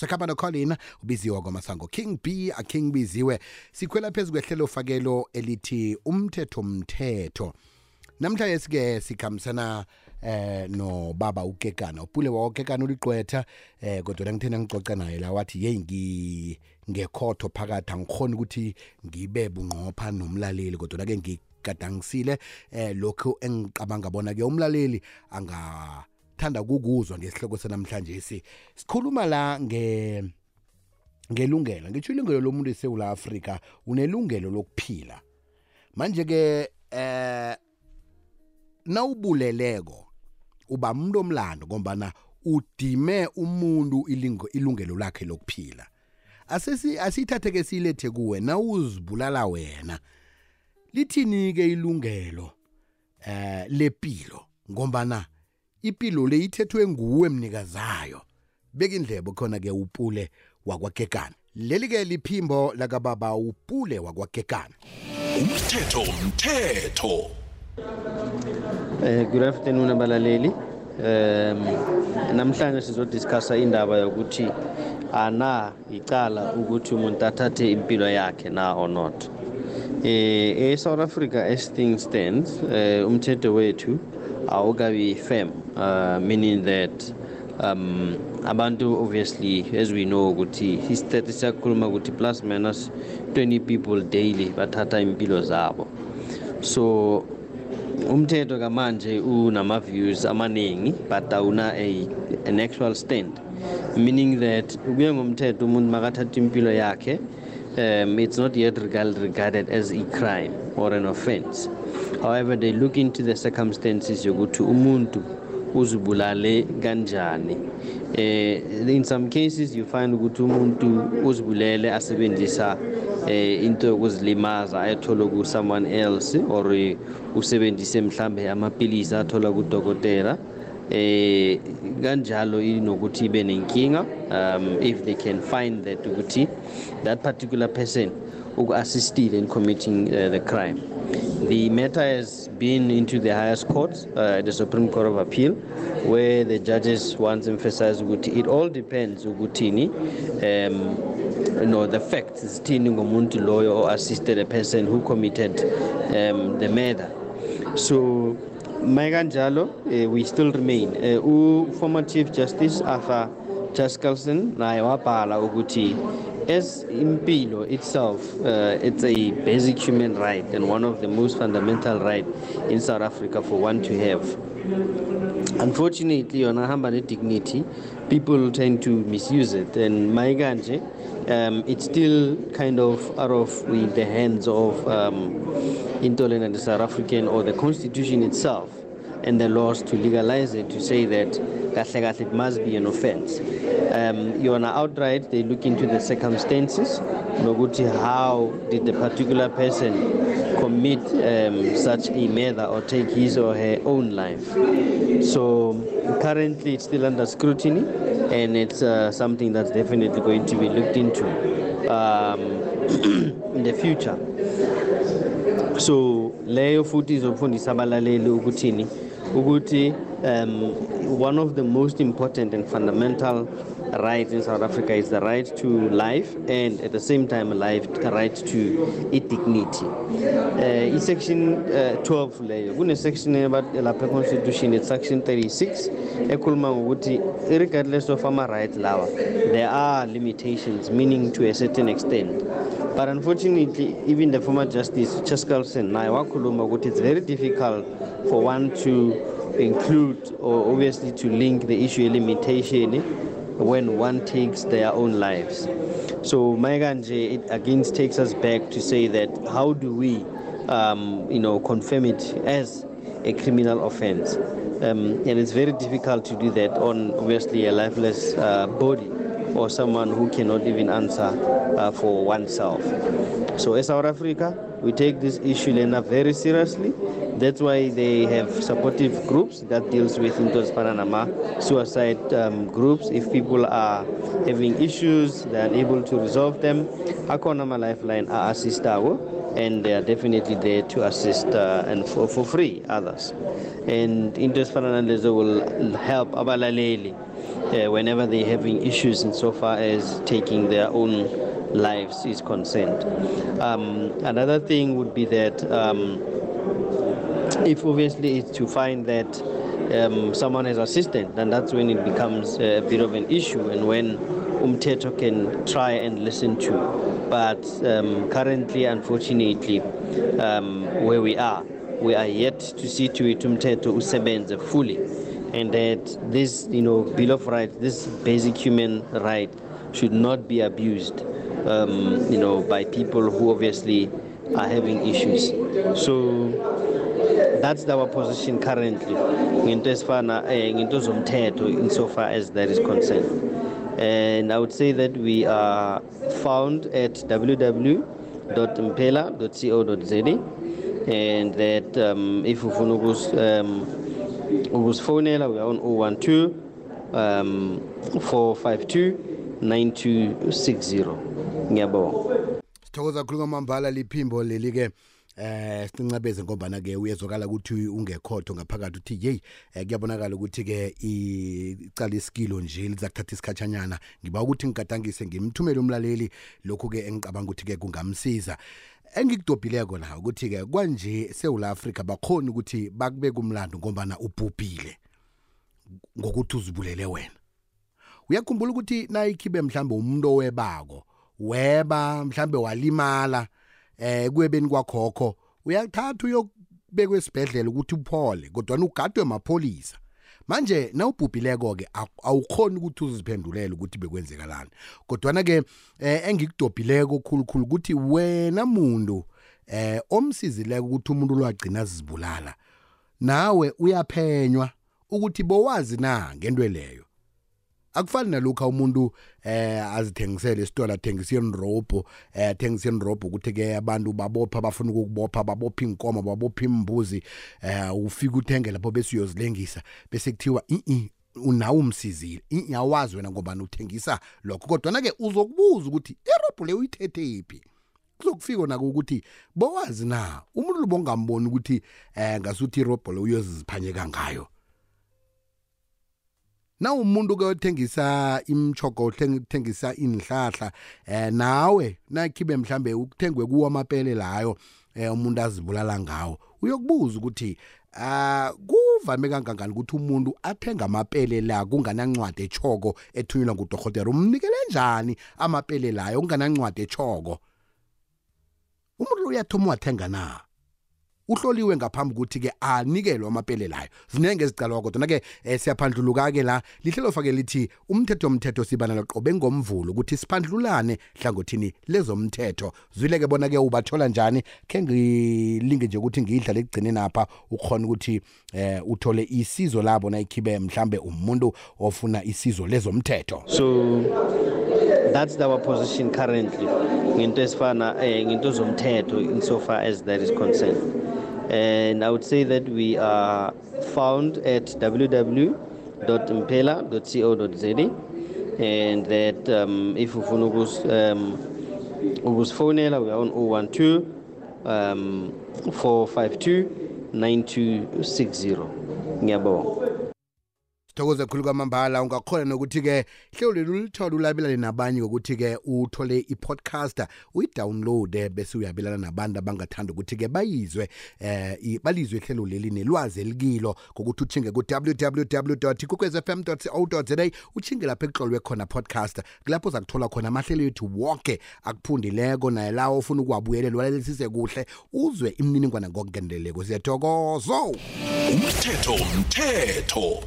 sakhamba nocolin ubiziwe kwamasango. King b aking biziwe. Sikhwela phezu kwehlelo fakelo elithi umthetho mthetho namhlanje sike sikhambisana eh no baba ukekana. Upule wakekana uliqwetha eh kodwa ngithena ngicoca naye la wathi hey ngi ngekhotho phakathi angikhona ukuthi ngibe bunqopha nomlaleli kodwa ke ngigadangisile eh lokho engicabanga bona ke umlaleli anga thanda kukuzwa ngesihloko sanamhlanje si sikhuluma la nge ngelungelo. Ngitsho ilungelo lomuntu eSouth Africa unelungelo lokuphila. Manje ke eh nawubuleleko uba umuntu omlando ngombana udime umuntu ilungelo lakhe lokuphila. Asesi asithathe ke silethe kuwe nawuzibulala wena lithini ke ilungelo eh lepilo? Ngombana impilo le ithethwe nguwe mnikazayo beka indlebe khona ke upule wakwagegana leli ke liphimbo lakababa upule wakwagegana umthetho umthetho Eh good afternoon abalaleli. Um namhlanje sizodiscussa indaba yokuthi ana icala ukuthi umuntu athathe impilo yakhe na or not. Eh eSouth Africa as things stands eh umthetho wethu awukabi firm uh, meaning that um abantu obviously as we know ukuthi history siyakhuluma ukuthi plus minus 20 people daily bathatha impilo zabo. So umthetho kamanje unama-views amaningi but awuna a, an actual stand meaning that kuye ngomthetho umuntu makathatha impilo yakhe um, it's not yet regard, regarded as a crime or an offense however they look into the circumstances yokuthi umuntu uzibulale kanjani. Eh in some cases you find ukuthi umuntu uzibulele asebenzisa eh into yokuzilimaza ayithola ku someone else or usebenzise mhlambe amapilisi athola kudokotela. Eh kanjalo inokuthi ibe nenkinga um if they can find that ukuthi that particular person uku-assistile in committing uh, the crime the matter has been into the highest court, uh, the Supreme Court of Appeal, where the judges once emphasized ukuthi it all depends ukuthini um, you know, the facts zithini ngomuntu loyo or assisted a person who committed um, the murder. So mayikanjalo uh, we still remain uh, former chief justice arthur jaskelson naye wabhala ukuthi as impilo itself uh, it's a basic human right and one of the most fundamental right in south africa for one to have. Unfortunately on hamba ne-dignity people tend to misuse it. And maikanje um, it's still kind of out of the hands of um, intolena the south african or the constitution itself and the laws to legalize it to say that it must be an offense. Um, yona outright they look into the circumstances nokuthi how did the particular person commit um, such a murder or take his or her own life. So currently it's still under scrutiny and it's uh, something that's definitely going to be looked into um, in the future. So leyo futhi izofundisa abalaleli ukuthini ukuthi um, one of the most important and fundamental rights in South Africa is the right to life and at the same time life the right to dignity. Uh, in section uh, 12 leyo kune section lapha constitution it's section 36 ekhuluma ngokuthi regardless of rights lawa there are limitations meaning to a certain extent but unfortunately even the former justice Cheskalson naye wakhuluma ukuthi it's very difficult for one to include or obviously to link the issue limitation when one takes their own lives. So Maiganje it again takes us back to say that how do we, um, you know, confirm it as a criminal offense? Um, and it's very difficult to do that on obviously a lifeless uh, body or someone who cannot even answer uh, for oneself. So as South Africa, we take this issue Lena very seriously. That's why they have supportive groups that deals with into Panama suicide um, groups. If people are having issues, they are able to resolve them. Akonama Lifeline are assist and they are definitely there to assist uh, and for, for free others. And Interest Fernandez will help Abalaleli uh, whenever they're having issues insofar as taking their own lives is concerned. Um, another thing would be that um, if obviously it's to find that um, someone has assistant, then that's when it becomes a bit of an issue and when umteto can try and listen to. But um, currently, unfortunately, um, where we are, we are yet to see to it umteto usebenze fully and that this you know bill of rights this basic human right should not be abused um, you know by people who obviously are having issues. So that's our position currently. Eh, insofar as that is concerned. And i would say that we are found at www.mpela.co.za and that um, if ufuna ukus um, ukusifonela we are on 012 um, 452 9260 ngiyabonga. Sithokoza kakhulu kwamambala liphimbo leli ke eh sincabeze ngombana ke uyezwakala ukuthi ungekhotho ngaphakathi uthi hey eh, kuyabonakala ukuthi ke icala iskilo nje lizakuthatha isikhatshanyana ngiba ukuthi ngigadangise ngimthumele umlaleli. Lokhu ke engicabanga ukuthi ke kungamsiza. Engikudobhileko la ukuthi ke kwanje seWula Africa bakhona ukuthi bakubeka umlando ngombana ubhubhile ngokuthi uzibulele wena. Uyakhumbula ukuthi nayikhibe mhlambe umuntu owebako weba mhlambe walimala eh kwebeni kwakhokho uyathatha uyokubekwa esibhedlela ukuthi uphole kodwa ugadwe mapholisa. Manje nawubhubhileko ke awukhoni ukuthi uziphendulele ukuthi bekwenzekalani. Kodwa ke eh, engikudobhileko khulukhulu ukuthi wena muntu eh omsizileke ukuthi umuntu lwagcina zizibulala nawe uyaphenywa ukuthi bowazi na ngento leyo? Akufani nalokho umuntu eh azithengisele isitolo athengisa inrobo eh athengisa inrobo ukuthi ke abantu babopha bafuna ukubopha babopha inkomo babopha imbuzi eh ufika uthenge lapho bese uyozilengisa. Bese kuthiwa i unawo umsizile. Iyawazi wena ngoba uthengisa lokho. Kodwa na ke uzokubuza ukuthi irobo le uyithethe iphi? Kuzokufika nako ukuthi bowazi na umuntu lobongamboni ukuthi eh ngasuthi irobo le uyoziziphanyeka ngayo? Na umuntu ke othengisa imchogo uthengisa inhlahla eh nawe nakhibe mhlambe ukuthengwe kuwa amapele layo eh umuntu azibulala ngawo. Uyokubuza ukuthi ah kuvame kangangani ukuthi umuntu athenga amapele la kunganancwadi echoko ethunyelwa ngudokotela umnikele njani amapele layo kunganancwadi echoko umuntu uyathoma wathenga na? Uhloliwe ngaphambi ukuthi ke anikelwe amapele layo zinenge ezicalwa kodwa ke eh, siyaphandluluka ke la. Lihlelo fake lithi umthetho omthetho sibana loqobe ngomvulo ukuthi siphandlulane hlangothini lezomthetho. Zwileke bona ke ubathola njani? Ke ngilinge nje ukuthi ngiyidlale ekugcineni apha ukhona ukuthi eh uthole isizo labo nayikhibe mhlambe umuntu ofuna isizo lezomthetho. So that's our position currently. Ngento esifana eh, ngento zomthetho insofar as that is concerned. And i would say that we are found at www.mpela.co.za and that um, if ukus um, ukusifonela we are on 012 um, 452 9260 ngiyabonga sithokoze khulu kwamambala. Ungakhona nokuthi ke hlelo leli ulithole ulabelane nabanye ngokuthi ke uthole i-podcast uyidownload bese uyabelana nabantu abangathanda ukuthi ke bayizwe eh i- balizwe ihlelo leli nelwazi elikilo ngokuthi uthinge ku www.kukwezfm.co.za uthinge lapha ekuhlolwe khona podcast kulapho uzakuthola khona amahlelo ethu wonke akuphundileko naye lawo ufuna ukuwabuyelela walelisise kuhle uzwe imininingwana ngokungeneleleko. Siyathokozo umthetho umthetho